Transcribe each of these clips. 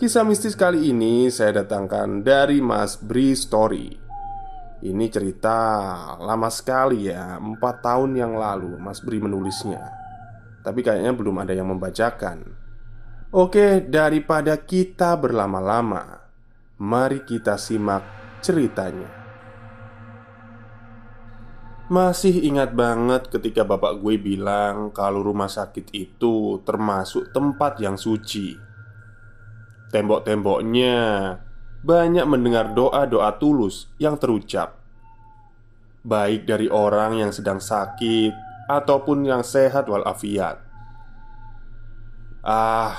Kisah mistis kali ini saya datangkan dari Mas Bri Story Ini cerita lama sekali ya Empat tahun yang lalu Mas Bri menulisnya. Tapi kayaknya belum ada yang membacakan. Oke, daripada kita berlama-lama Mari kita simak ceritanya. Masih ingat banget ketika bapak gue bilang Kalau rumah sakit itu termasuk tempat yang suci Tembok-temboknya banyak mendengar doa-doa tulus yang terucap, baik dari orang yang sedang sakit ataupun yang sehat walafiat. Ah,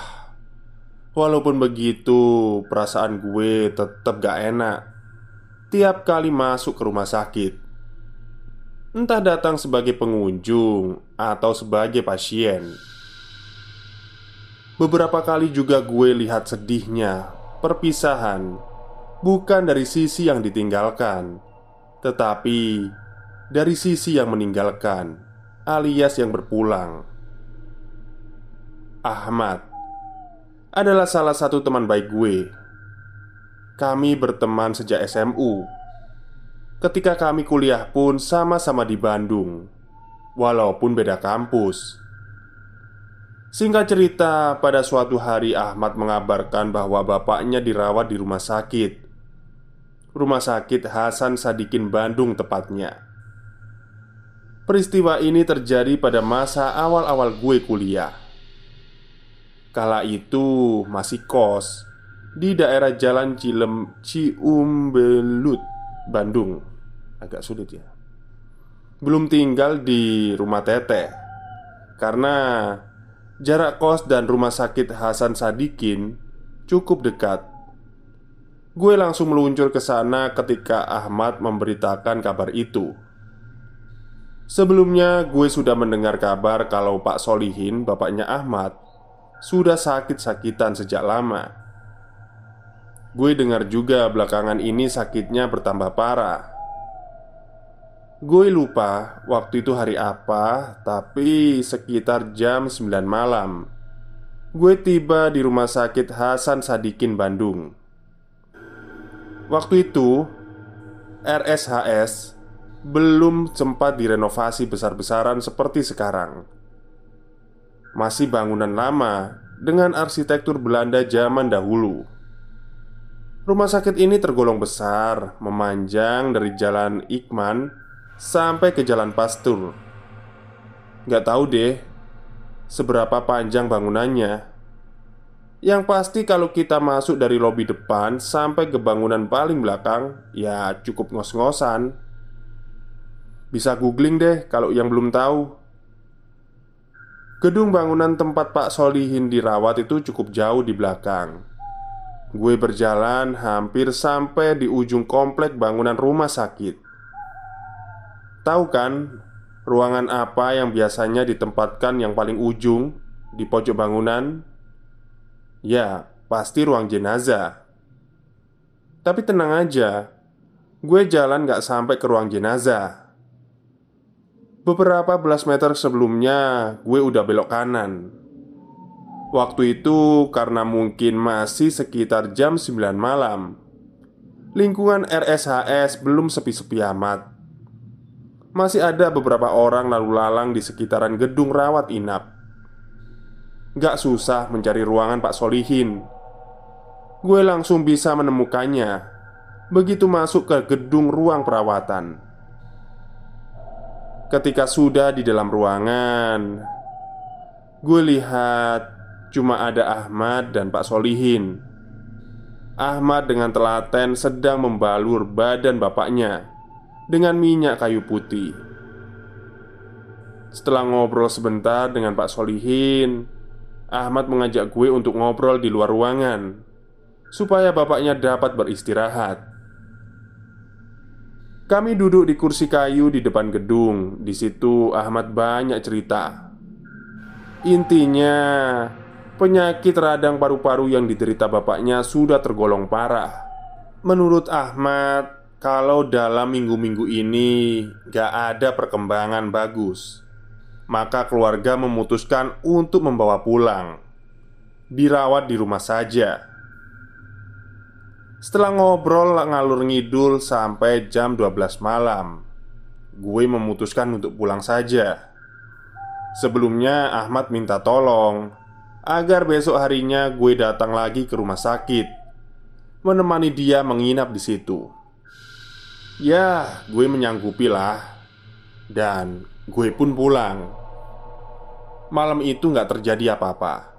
walaupun begitu, perasaan gue tetap gak enak tiap kali masuk ke rumah sakit. Entah datang sebagai pengunjung atau sebagai pasien. Beberapa kali juga gue lihat sedihnya perpisahan bukan dari sisi yang ditinggalkan, tetapi dari sisi yang meninggalkan, alias yang berpulang. Ahmad adalah salah satu teman baik gue. Kami berteman sejak SMU. Ketika kami kuliah pun sama-sama di Bandung, walaupun beda kampus. Singkat cerita, pada suatu hari Ahmad mengabarkan bahwa bapaknya dirawat di rumah sakit. Rumah sakit Hasan Sadikin Bandung tepatnya. Peristiwa ini terjadi pada masa awal-awal gue kuliah. Kala itu masih kos di daerah Jalan Cilem Ciumbelut, Bandung. Agak sulit ya. Belum tinggal di rumah teteh karena Jarak kos dan rumah sakit Hasan Sadikin cukup dekat. Gue langsung meluncur ke sana ketika Ahmad memberitakan kabar itu. Sebelumnya, gue sudah mendengar kabar kalau Pak Solihin, bapaknya Ahmad, sudah sakit-sakitan sejak lama. Gue dengar juga belakangan ini sakitnya bertambah parah. Gue lupa waktu itu hari apa, tapi sekitar jam 9 malam. Gue tiba di rumah sakit Hasan Sadikin Bandung. Waktu itu RSHS belum sempat direnovasi besar-besaran seperti sekarang. Masih bangunan lama dengan arsitektur Belanda zaman dahulu. Rumah sakit ini tergolong besar, memanjang dari Jalan Ikman sampai ke Jalan Pastur. Gak tahu deh seberapa panjang bangunannya. Yang pasti kalau kita masuk dari lobi depan sampai ke bangunan paling belakang, ya cukup ngos-ngosan. Bisa googling deh kalau yang belum tahu. Gedung bangunan tempat Pak Solihin dirawat itu cukup jauh di belakang. Gue berjalan hampir sampai di ujung komplek bangunan rumah sakit. Tahu kan Ruangan apa yang biasanya ditempatkan yang paling ujung di pojok bangunan? Ya, pasti ruang jenazah. Tapi tenang aja, gue jalan gak sampai ke ruang jenazah. Beberapa belas meter sebelumnya, gue udah belok kanan. Waktu itu karena mungkin masih sekitar jam 9 malam Lingkungan RSHS belum sepi-sepi amat Masih ada beberapa orang lalu lalang di sekitaran gedung rawat inap. Gak susah mencari ruangan Pak Solihin. Gue langsung bisa menemukannya. Begitu masuk ke gedung ruang perawatan. Ketika sudah di dalam ruangan Gue lihat Cuma ada Ahmad dan Pak Solihin. Ahmad dengan telaten sedang membalur badan bapaknya Dengan minyak kayu putih Setelah ngobrol sebentar dengan Pak Solihin Ahmad mengajak gue untuk ngobrol di luar ruangan Supaya bapaknya dapat beristirahat kami duduk di kursi kayu di depan gedung. Di situ Ahmad banyak cerita. Intinya, Penyakit radang paru-paru yang diderita bapaknya sudah tergolong parah Menurut Ahmad, kalau dalam minggu-minggu ini gak ada perkembangan bagus Maka keluarga memutuskan untuk membawa pulang Dirawat di rumah saja Setelah ngobrol ngalur ngidul sampai jam 12 malam Gue memutuskan untuk pulang saja Sebelumnya Ahmad minta tolong agar besok harinya gue datang lagi ke rumah sakit, menemani dia menginap di situ. Ya, gue menyanggupi lah, dan gue pun pulang. Malam itu nggak terjadi apa-apa.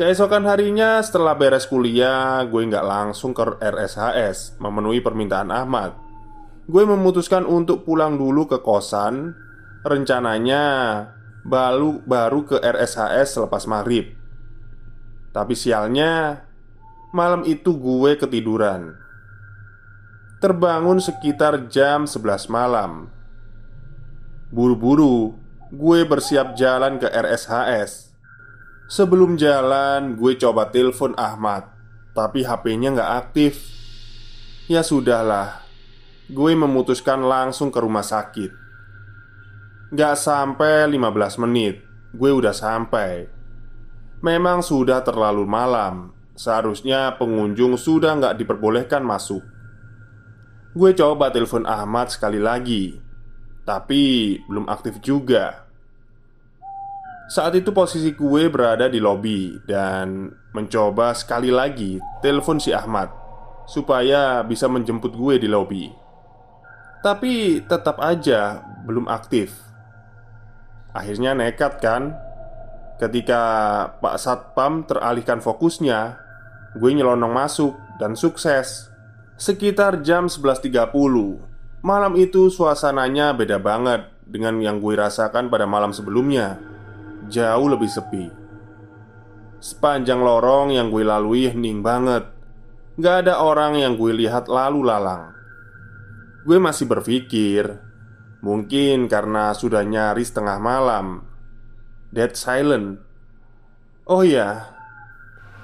Keesokan harinya setelah beres kuliah Gue nggak langsung ke RSHS Memenuhi permintaan Ahmad Gue memutuskan untuk pulang dulu ke kosan Rencananya baru baru ke RSHS selepas maghrib. Tapi sialnya, malam itu gue ketiduran. Terbangun sekitar jam 11 malam. Buru-buru, gue bersiap jalan ke RSHS. Sebelum jalan, gue coba telepon Ahmad, tapi HP-nya nggak aktif. Ya sudahlah, gue memutuskan langsung ke rumah sakit. Gak sampai 15 menit Gue udah sampai Memang sudah terlalu malam Seharusnya pengunjung sudah nggak diperbolehkan masuk Gue coba telepon Ahmad sekali lagi Tapi belum aktif juga. Saat itu posisi gue berada di lobi Dan mencoba sekali lagi telepon si Ahmad Supaya bisa menjemput gue di lobi. Tapi tetap aja belum aktif. Akhirnya nekat kan? Ketika Pak Satpam teralihkan fokusnya Gue nyelonong masuk dan sukses Sekitar jam 11.30 Malam itu suasananya beda banget Dengan yang gue rasakan pada malam sebelumnya. Jauh lebih sepi. Sepanjang lorong yang gue lalui hening banget. Gak ada orang yang gue lihat lalu lalang. Gue masih berpikir Mungkin karena sudah nyaris tengah malam. Dead silent. Oh ya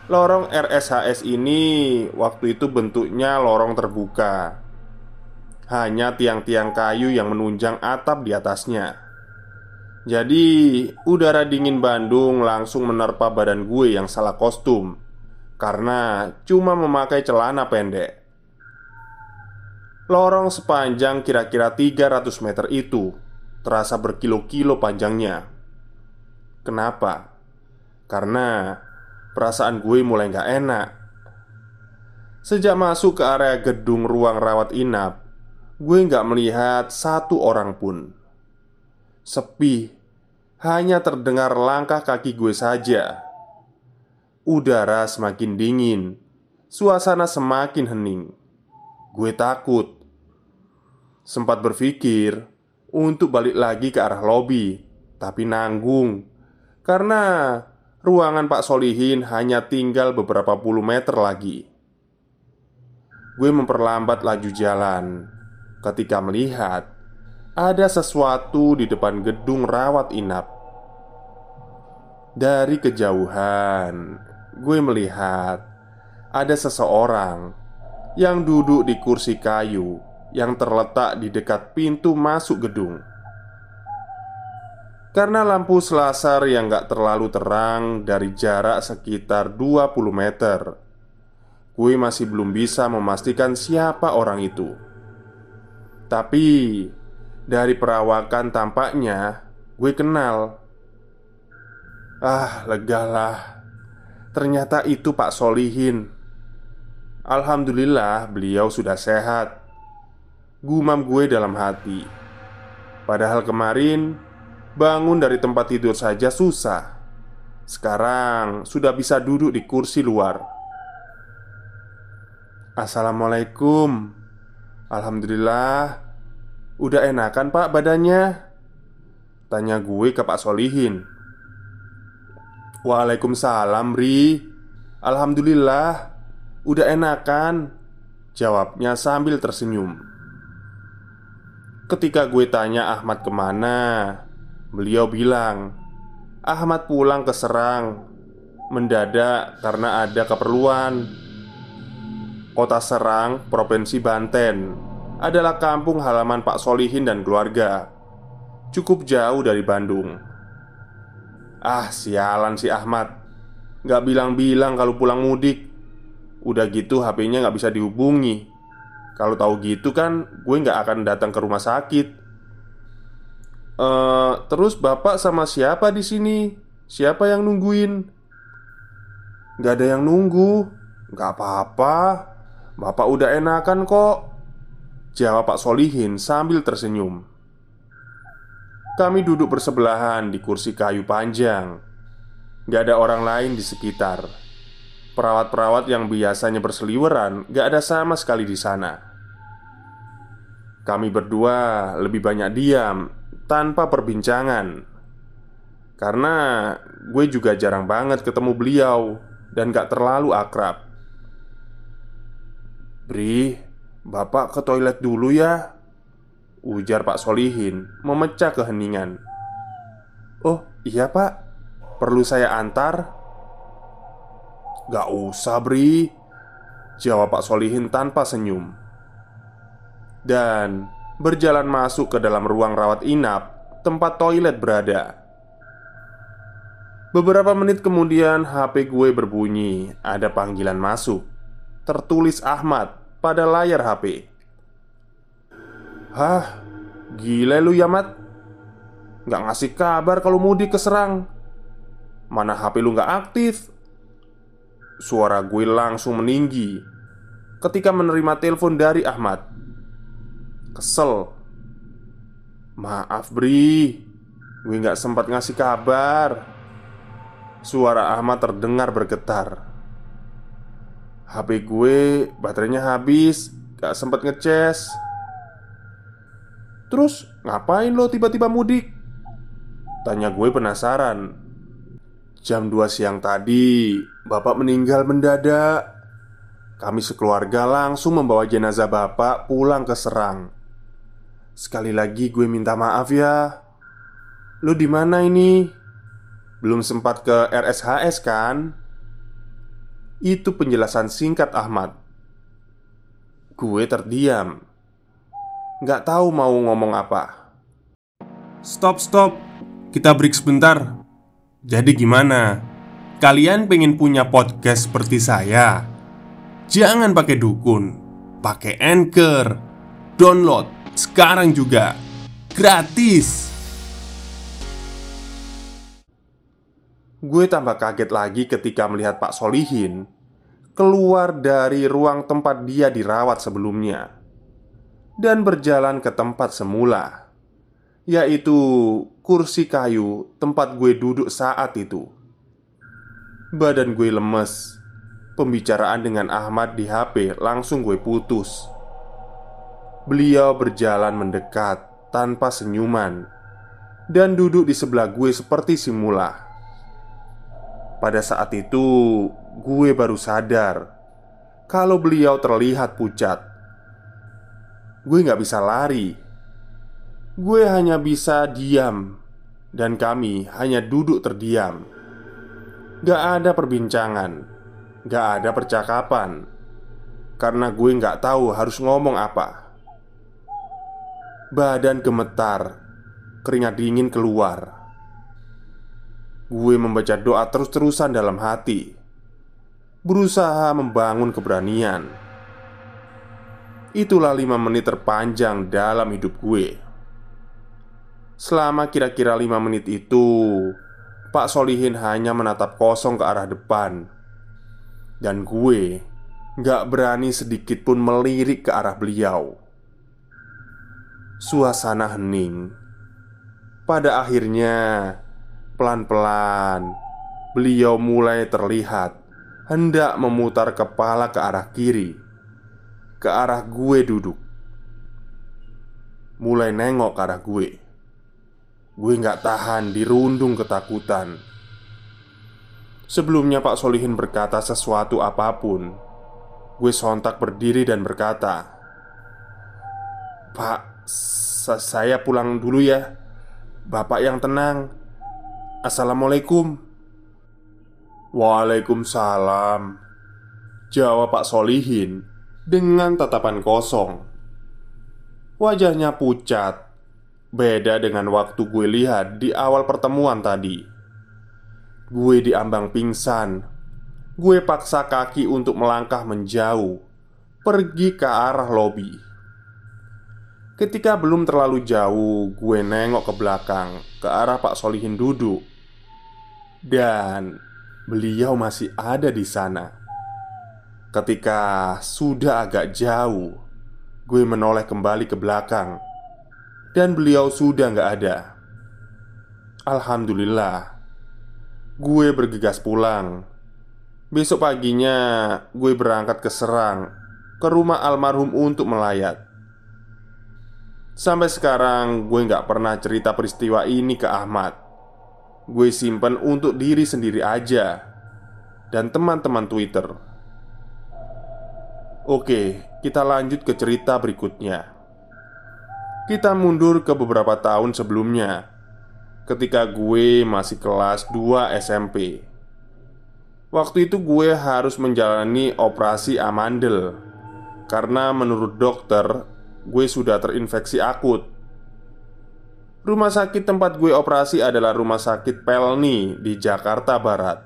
Lorong RSHS ini waktu itu bentuknya lorong terbuka. Hanya tiang-tiang kayu yang menunjang atap di atasnya. Jadi udara dingin Bandung langsung menerpa badan gue yang salah kostum. Karena cuma memakai celana pendek. Lorong sepanjang kira-kira 300 meter itu Terasa berkilo-kilo panjangnya. Kenapa? Karena perasaan gue mulai gak enak. Sejak masuk ke area gedung ruang rawat inap Gue gak melihat satu orang pun. Sepi Hanya terdengar langkah kaki gue saja. Udara semakin dingin Suasana semakin hening. Gue takut. Sempat berpikir untuk balik lagi ke arah lobi, tapi nanggung. Karena ruangan Pak Solihin hanya tinggal beberapa puluh meter lagi. Gue memperlambat laju jalan ketika melihat ada sesuatu di depan gedung rawat inap. Dari kejauhan, gue melihat ada seseorang yang duduk di kursi kayu yang terletak di dekat pintu masuk gedung. Karena lampu selasar yang gak terlalu terang dari jarak sekitar 20 meter Gue masih belum bisa memastikan siapa orang itu. Tapi dari perawakan tampaknya gue kenal. Ah legalah. Ternyata itu Pak Solihin. Alhamdulillah beliau sudah sehat. Gumam gue dalam hati. Padahal kemarin Bangun dari tempat tidur saja susah. Sekarang sudah bisa duduk di kursi luar. Assalamualaikum. Alhamdulillah. Udah enakan pak badannya? Tanya gue ke Pak Solihin. Waalaikumsalam Ri. Alhamdulillah. Udah enakan? Jawabnya sambil tersenyum. Ketika gue tanya Ahmad ke mana Beliau bilang Ahmad pulang ke Serang Mendadak karena ada keperluan. Kota Serang, Provinsi Banten adalah kampung halaman Pak Solihin dan keluarga. Cukup jauh dari Bandung. Ah, sialan si Ahmad. Gak bilang-bilang kalau pulang mudik. Udah gitu HP-nya gak bisa dihubungi. Kalau tahu gitu kan gue gak akan datang ke rumah sakit Eh, terus bapak sama siapa di sini? Siapa yang nungguin? Gak ada yang nunggu. Gak apa-apa. Bapak udah enakan kok. Jawab Pak Solihin sambil tersenyum. Kami duduk bersebelahan di kursi kayu panjang. Gak ada orang lain di sekitar. Perawat-perawat yang biasanya berseliweran Gak ada sama sekali di sana. Kami berdua lebih banyak diam Tanpa perbincangan. Karena gue juga jarang banget ketemu beliau Dan gak terlalu akrab. Bri, Bapak ke toilet dulu ya Ujar Pak Solihin Memecah keheningan. Oh iya pak. Perlu saya antar? Gak usah Bri Jawab Pak Solihin tanpa senyum. Dan berjalan masuk ke dalam ruang rawat inap Tempat toilet berada. Beberapa menit kemudian HP gue berbunyi Ada panggilan masuk Tertulis Ahmad pada layar HP. Hah, gila lu ya Mat. Gak ngasih kabar kalau mudik ke Serang Mana HP lu gak aktif? Suara gue langsung meninggi Ketika menerima telepon dari Ahmad Kesel. Maaf Bri. Gue gak sempat ngasih kabar. Suara Ahmad terdengar bergetar. HP gue baterainya habis. Gak sempet ngecas Terus ngapain lo tiba-tiba mudik? Tanya gue penasaran. Jam 2 siang tadi Bapak meninggal mendadak. Kami sekeluarga langsung membawa jenazah bapak pulang ke Serang Sekali lagi gue minta maaf ya. Lo di mana ini? Belum sempat ke RSHS kan? Itu penjelasan singkat Ahmad. Gue terdiam. Gak tahu mau ngomong apa. Stop, stop. Kita break sebentar. Jadi gimana? Kalian pengen punya podcast seperti saya? Jangan pakai dukun. Pakai Anchor. Download sekarang juga Gratis Gue tambah kaget lagi ketika melihat Pak Solihin keluar dari ruang tempat dia dirawat sebelumnya dan berjalan ke tempat semula, yaitu kursi kayu tempat gue duduk saat itu. Badan gue lemes. Pembicaraan dengan Ahmad di HP langsung gue putus. Beliau berjalan mendekat tanpa senyuman dan duduk di sebelah gue seperti simula. Pada saat itu, gue baru sadar kalau beliau terlihat pucat. Gue gak bisa lari. gue hanya bisa diam, dan kami hanya duduk terdiam. Gak ada perbincangan, gak ada percakapan, karena gue gak tahu harus ngomong apa. Badan gemetar, keringat dingin keluar. Gue membaca doa terus-terusan dalam hati. Berusaha membangun keberanian. Itulah lima menit terpanjang dalam hidup gue. Selama kira-kira lima menit itu Pak Solihin hanya menatap kosong ke arah depan. Dan gue Gak berani sedikit pun melirik ke arah beliau Suasana hening. Pada akhirnya Pelan-pelan Beliau mulai terlihat Hendak memutar kepala ke arah kiri Ke arah gue duduk. Mulai nengok ke arah gue. Gue gak tahan dirundung ketakutan. Sebelumnya Pak Solihin berkata sesuatu apa pun Gue sontak berdiri dan berkata Pak, saya pulang dulu ya. Bapak yang tenang. Assalamualaikum. Waalaikumsalam. Jawab Pak Solihin Dengan tatapan kosong. Wajahnya pucat. Beda dengan waktu gue lihat di awal pertemuan tadi. Gue diambang pingsan. Gue paksa kaki untuk melangkah menjauh. Pergi ke arah lobi Ketika belum terlalu jauh, gue nengok ke belakang ke arah Pak Solihin duduk dan beliau masih ada di sana. Ketika sudah agak jauh, gue menoleh kembali ke belakang, dan beliau sudah nggak ada. Alhamdulillah, gue bergegas pulang. Besok paginya, gue berangkat ke Serang ke rumah almarhum untuk melayat. Sampai sekarang, gue nggak pernah cerita peristiwa ini ke Ahmad gue simpen untuk diri sendiri aja dan teman-teman Twitter. Oke, kita lanjut ke cerita berikutnya. Kita mundur ke beberapa tahun sebelumnya Ketika gue masih kelas 2 SMP Waktu itu gue harus menjalani operasi amandel Karena menurut dokter Gue sudah terinfeksi akut Rumah sakit tempat gue operasi adalah Rumah Sakit Pelni di Jakarta Barat.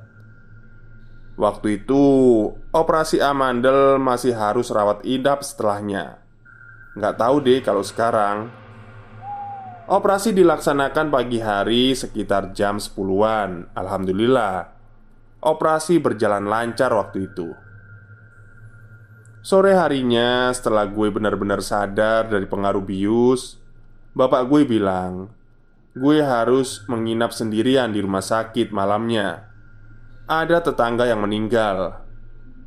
Waktu itu, operasi amandel masih harus rawat inap setelahnya. Nggak tahu deh kalau sekarang. Operasi dilaksanakan pagi hari sekitar jam 10-an. Alhamdulillah, operasi berjalan lancar waktu itu. Sore harinya, setelah gue benar-benar sadar dari pengaruh bius, Bapak gue bilang, gue harus menginap sendirian di rumah sakit malamnya. Ada tetangga yang meninggal.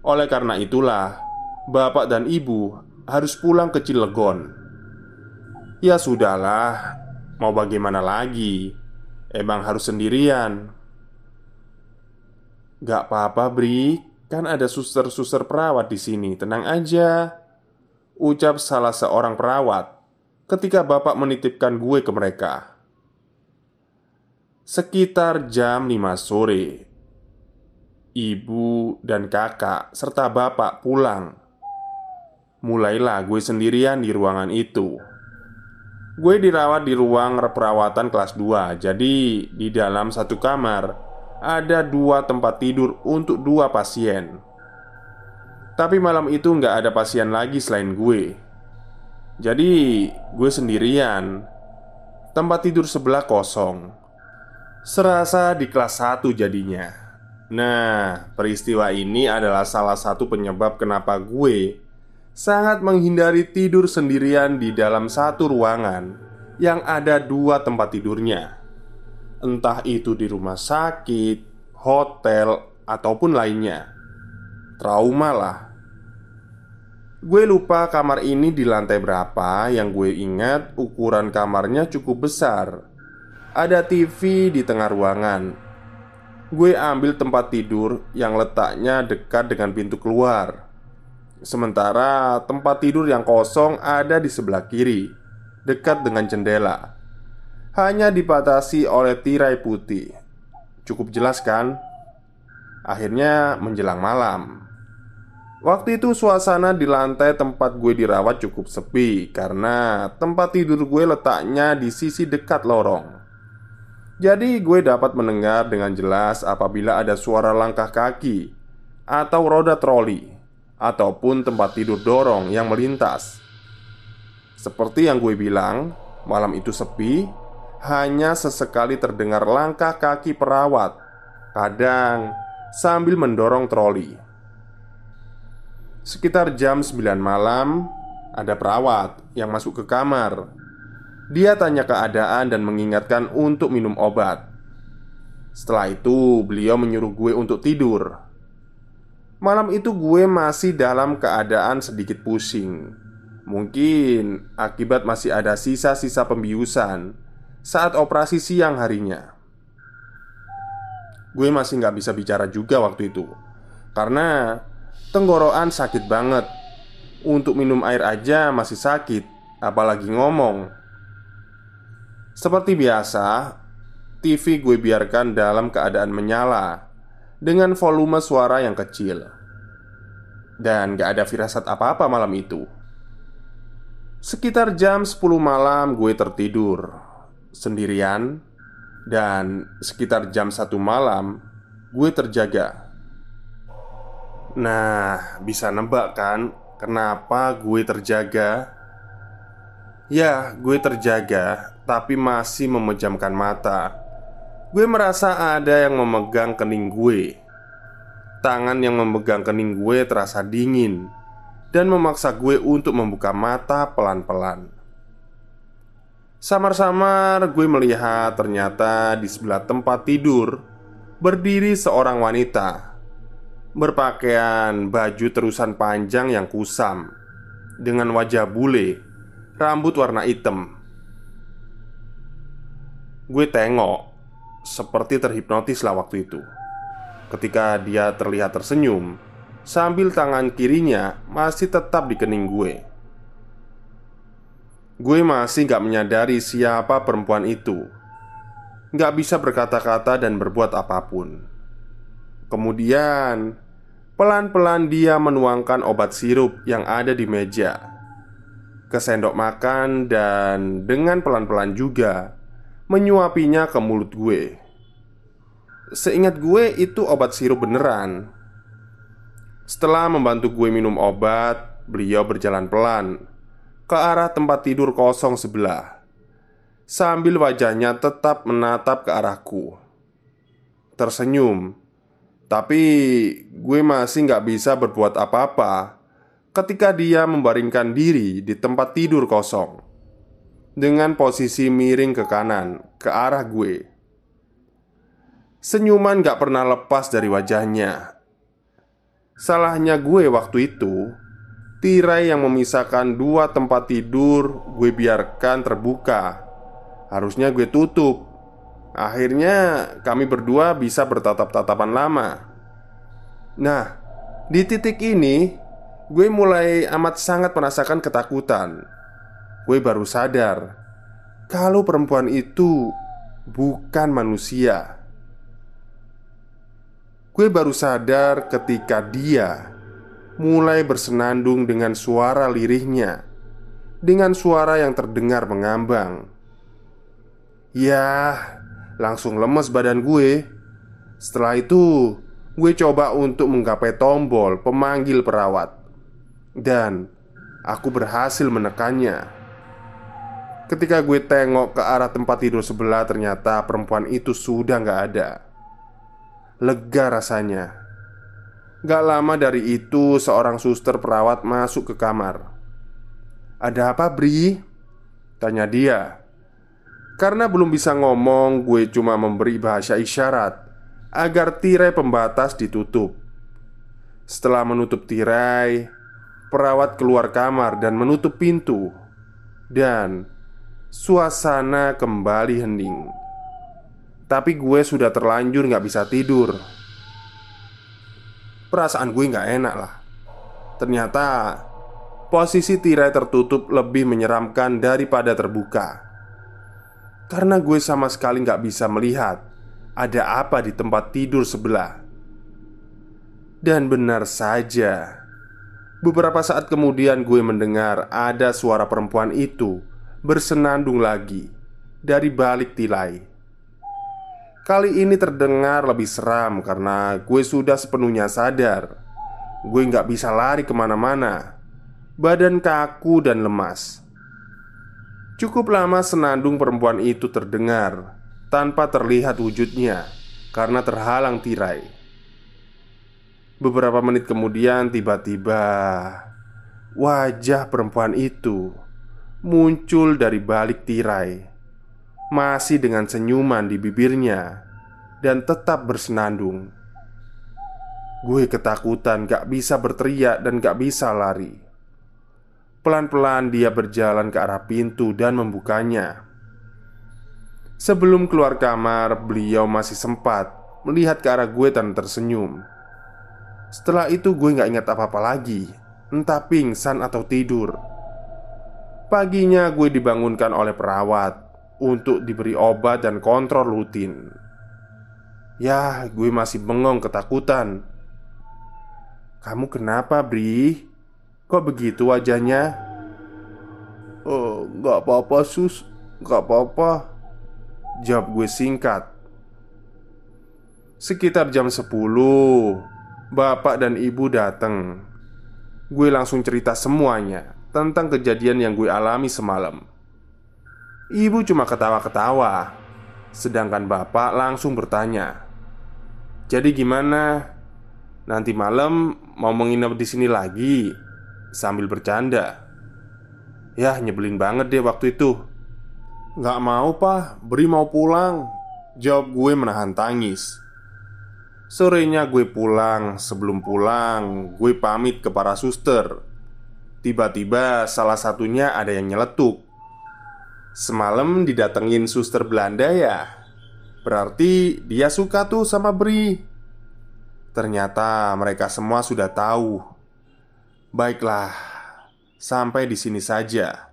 Oleh karena itulah, bapak dan ibu harus pulang ke Cilegon. Ya sudahlah, mau bagaimana lagi? Emang harus sendirian. Gak apa-apa, Bri. Kan ada suster-suster perawat di sini. Tenang aja. Ucap salah seorang perawat ketika bapak menitipkan gue ke mereka. Sekitar jam 5 sore, ibu dan kakak serta bapak pulang. Mulailah gue sendirian di ruangan itu. Gue dirawat di ruang perawatan kelas 2 Jadi di dalam satu kamar Ada dua tempat tidur untuk dua pasien. Tapi malam itu nggak ada pasien lagi selain gue. Jadi gue sendirian. Tempat tidur sebelah kosong. Serasa di kelas 1 jadinya. Nah, peristiwa ini adalah salah satu penyebab kenapa gue Sangat menghindari tidur sendirian di dalam satu ruangan Yang ada dua tempat tidurnya Entah itu di rumah sakit, hotel, ataupun lainnya. Trauma lah. Gue lupa kamar ini di lantai berapa Yang gue ingat ukuran kamarnya cukup besar. Ada TV di tengah ruangan. Gue ambil tempat tidur yang letaknya dekat dengan pintu keluar. Sementara tempat tidur yang kosong ada di sebelah kiri dekat dengan jendela. Hanya dibatasi oleh tirai putih. Cukup jelas kan? Akhirnya menjelang malam. Waktu itu suasana di lantai tempat gue dirawat cukup sepi karena tempat tidur gue letaknya di sisi dekat lorong. Jadi gue dapat mendengar dengan jelas apabila ada suara langkah kaki atau roda troli ataupun tempat tidur dorong yang melintas. Seperti yang gue bilang, malam itu sepi, hanya sesekali terdengar langkah kaki perawat, kadang sambil mendorong troli. Sekitar jam 9 malam, ada perawat yang masuk ke kamar. Dia tanya keadaan dan mengingatkan untuk minum obat. Setelah itu, beliau menyuruh gue untuk tidur. Malam itu, gue masih dalam keadaan sedikit pusing. Mungkin akibat masih ada sisa-sisa pembiusan saat operasi siang harinya. Gue masih nggak bisa bicara juga waktu itu karena Tenggorokan sakit banget. Untuk minum air aja masih sakit Apalagi ngomong. Seperti biasa TV gue biarkan dalam keadaan menyala Dengan volume suara yang kecil. Dan gak ada firasat apa-apa malam itu. Sekitar jam 10 malam gue tertidur Sendirian Dan sekitar jam 1 malam Gue terjaga Nah, bisa nebak kan kenapa gue terjaga? Ya, gue terjaga, tapi masih memejamkan mata. Gue merasa ada yang memegang kening gue. Tangan yang memegang kening gue terasa dingin dan memaksa gue untuk membuka mata pelan-pelan. Samar-samar gue melihat ternyata di sebelah tempat tidur berdiri seorang wanita. Berpakaian baju terusan panjang yang kusam Dengan wajah bule Rambut warna hitam. Gue tengok Seperti terhipnotis lah waktu itu. Ketika dia terlihat tersenyum Sambil tangan kirinya masih tetap di kening gue Gue masih gak menyadari siapa perempuan itu Gak bisa berkata-kata dan berbuat apa pun Kemudian Pelan-pelan dia menuangkan obat sirup yang ada di meja ke sendok makan dan dengan pelan-pelan juga menyuapinya ke mulut gue. Seingat gue itu obat sirup beneran. Setelah membantu gue minum obat, beliau berjalan pelan ke arah tempat tidur kosong sebelah sambil wajahnya tetap menatap ke arahku. Tersenyum tapi gue masih nggak bisa berbuat apa-apa ketika dia membaringkan diri di tempat tidur kosong dengan posisi miring ke kanan ke arah gue. Senyuman gak pernah lepas dari wajahnya. Salahnya gue waktu itu, tirai yang memisahkan dua tempat tidur gue biarkan terbuka. Harusnya gue tutup. Akhirnya kami berdua bisa bertatap-tatapan lama. Nah, di titik ini Gue mulai amat sangat merasakan ketakutan. Gue baru sadar Kalau perempuan itu bukan manusia. Gue baru sadar ketika dia mulai bersenandung dengan suara lirihnya Dengan suara yang terdengar mengambang. Ya, Langsung lemes badan gue. Setelah itu Gue coba untuk menggapai tombol pemanggil perawat. Dan Aku berhasil menekannya. Ketika gue tengok ke arah tempat tidur sebelah Ternyata perempuan itu sudah gak ada. Lega rasanya Gak lama dari itu Seorang suster perawat masuk ke kamar Ada apa Bri? Tanya dia karena belum bisa ngomong, gue cuma memberi bahasa isyarat agar tirai pembatas ditutup. Setelah menutup tirai, perawat keluar kamar dan menutup pintu, dan suasana kembali hening. Tapi gue sudah terlanjur gak bisa tidur. Perasaan gue gak enak lah. Ternyata Posisi tirai tertutup lebih menyeramkan daripada terbuka. Karena gue sama sekali nggak bisa melihat Ada apa di tempat tidur sebelah. Dan benar saja Beberapa saat kemudian gue mendengar ada suara perempuan itu Bersenandung lagi Dari balik tirai Kali ini terdengar lebih seram karena gue sudah sepenuhnya sadar. Gue nggak bisa lari ke mana-mana. Badan kaku dan lemas. Cukup lama senandung perempuan itu terdengar Tanpa terlihat wujudnya Karena terhalang tirai. Beberapa menit kemudian tiba-tiba Wajah perempuan itu Muncul dari balik tirai Masih dengan senyuman di bibirnya Dan tetap bersenandung Gue ketakutan gak bisa berteriak dan gak bisa lari Pelan-pelan dia berjalan ke arah pintu dan membukanya. Sebelum keluar kamar, beliau masih sempat melihat ke arah gue dan tersenyum. Setelah itu, gue gak ingat apa-apa lagi, entah pingsan atau tidur. Paginya, gue dibangunkan oleh perawat untuk diberi obat dan kontrol rutin. Ya, gue masih bengong ketakutan. "Kamu kenapa, Bri?" Kok begitu wajahnya? Oh, nggak apa-apa sus Nggak apa-apa Jawab gue singkat Sekitar jam 10 Bapak dan ibu datang Gue langsung cerita semuanya Tentang kejadian yang gue alami semalam Ibu cuma ketawa-ketawa Sedangkan bapak langsung bertanya Jadi gimana? Nanti malam mau menginap di sini lagi? sambil bercanda. Ya nyebelin banget deh waktu itu. Gak mau pak, beri mau pulang. Jawab gue menahan tangis. Sorenya gue pulang. Sebelum pulang Gue pamit ke para suster. Tiba-tiba salah satunya ada yang nyeletuk Semalam didatengin suster Belanda ya Berarti dia suka tuh sama Bri Ternyata mereka semua sudah tahu Baiklah, sampai di sini saja.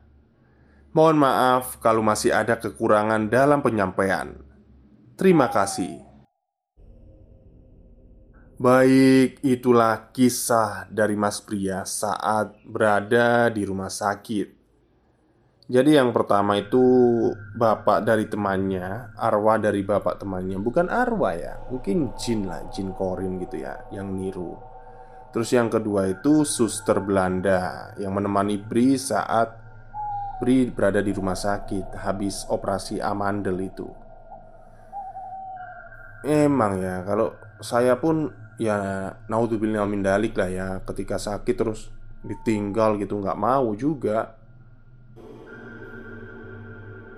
Mohon maaf kalau masih ada kekurangan dalam penyampaian. Terima kasih. Baik, itulah kisah dari Mas Pria saat berada di rumah sakit. Jadi, yang pertama itu bapak dari temannya, arwah dari bapak temannya, bukan arwah ya, mungkin jin lah, jin korin gitu ya, yang niru. Terus yang kedua itu suster Belanda yang menemani Bri saat Bri berada di rumah sakit habis operasi amandel itu. Emang ya, kalau saya pun ya naudzubillah min dalik lah ya ketika sakit terus ditinggal gitu nggak mau juga.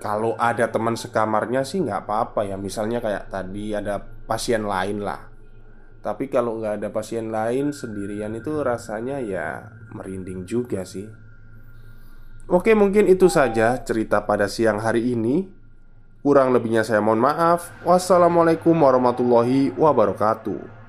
Kalau ada teman sekamarnya sih nggak apa-apa ya. Misalnya kayak tadi ada pasien lain lah. Tapi kalau nggak ada pasien lain sendirian itu rasanya ya merinding juga sih. Oke mungkin itu saja cerita pada siang hari ini. Kurang lebihnya saya mohon maaf. Wassalamualaikum warahmatullahi wabarakatuh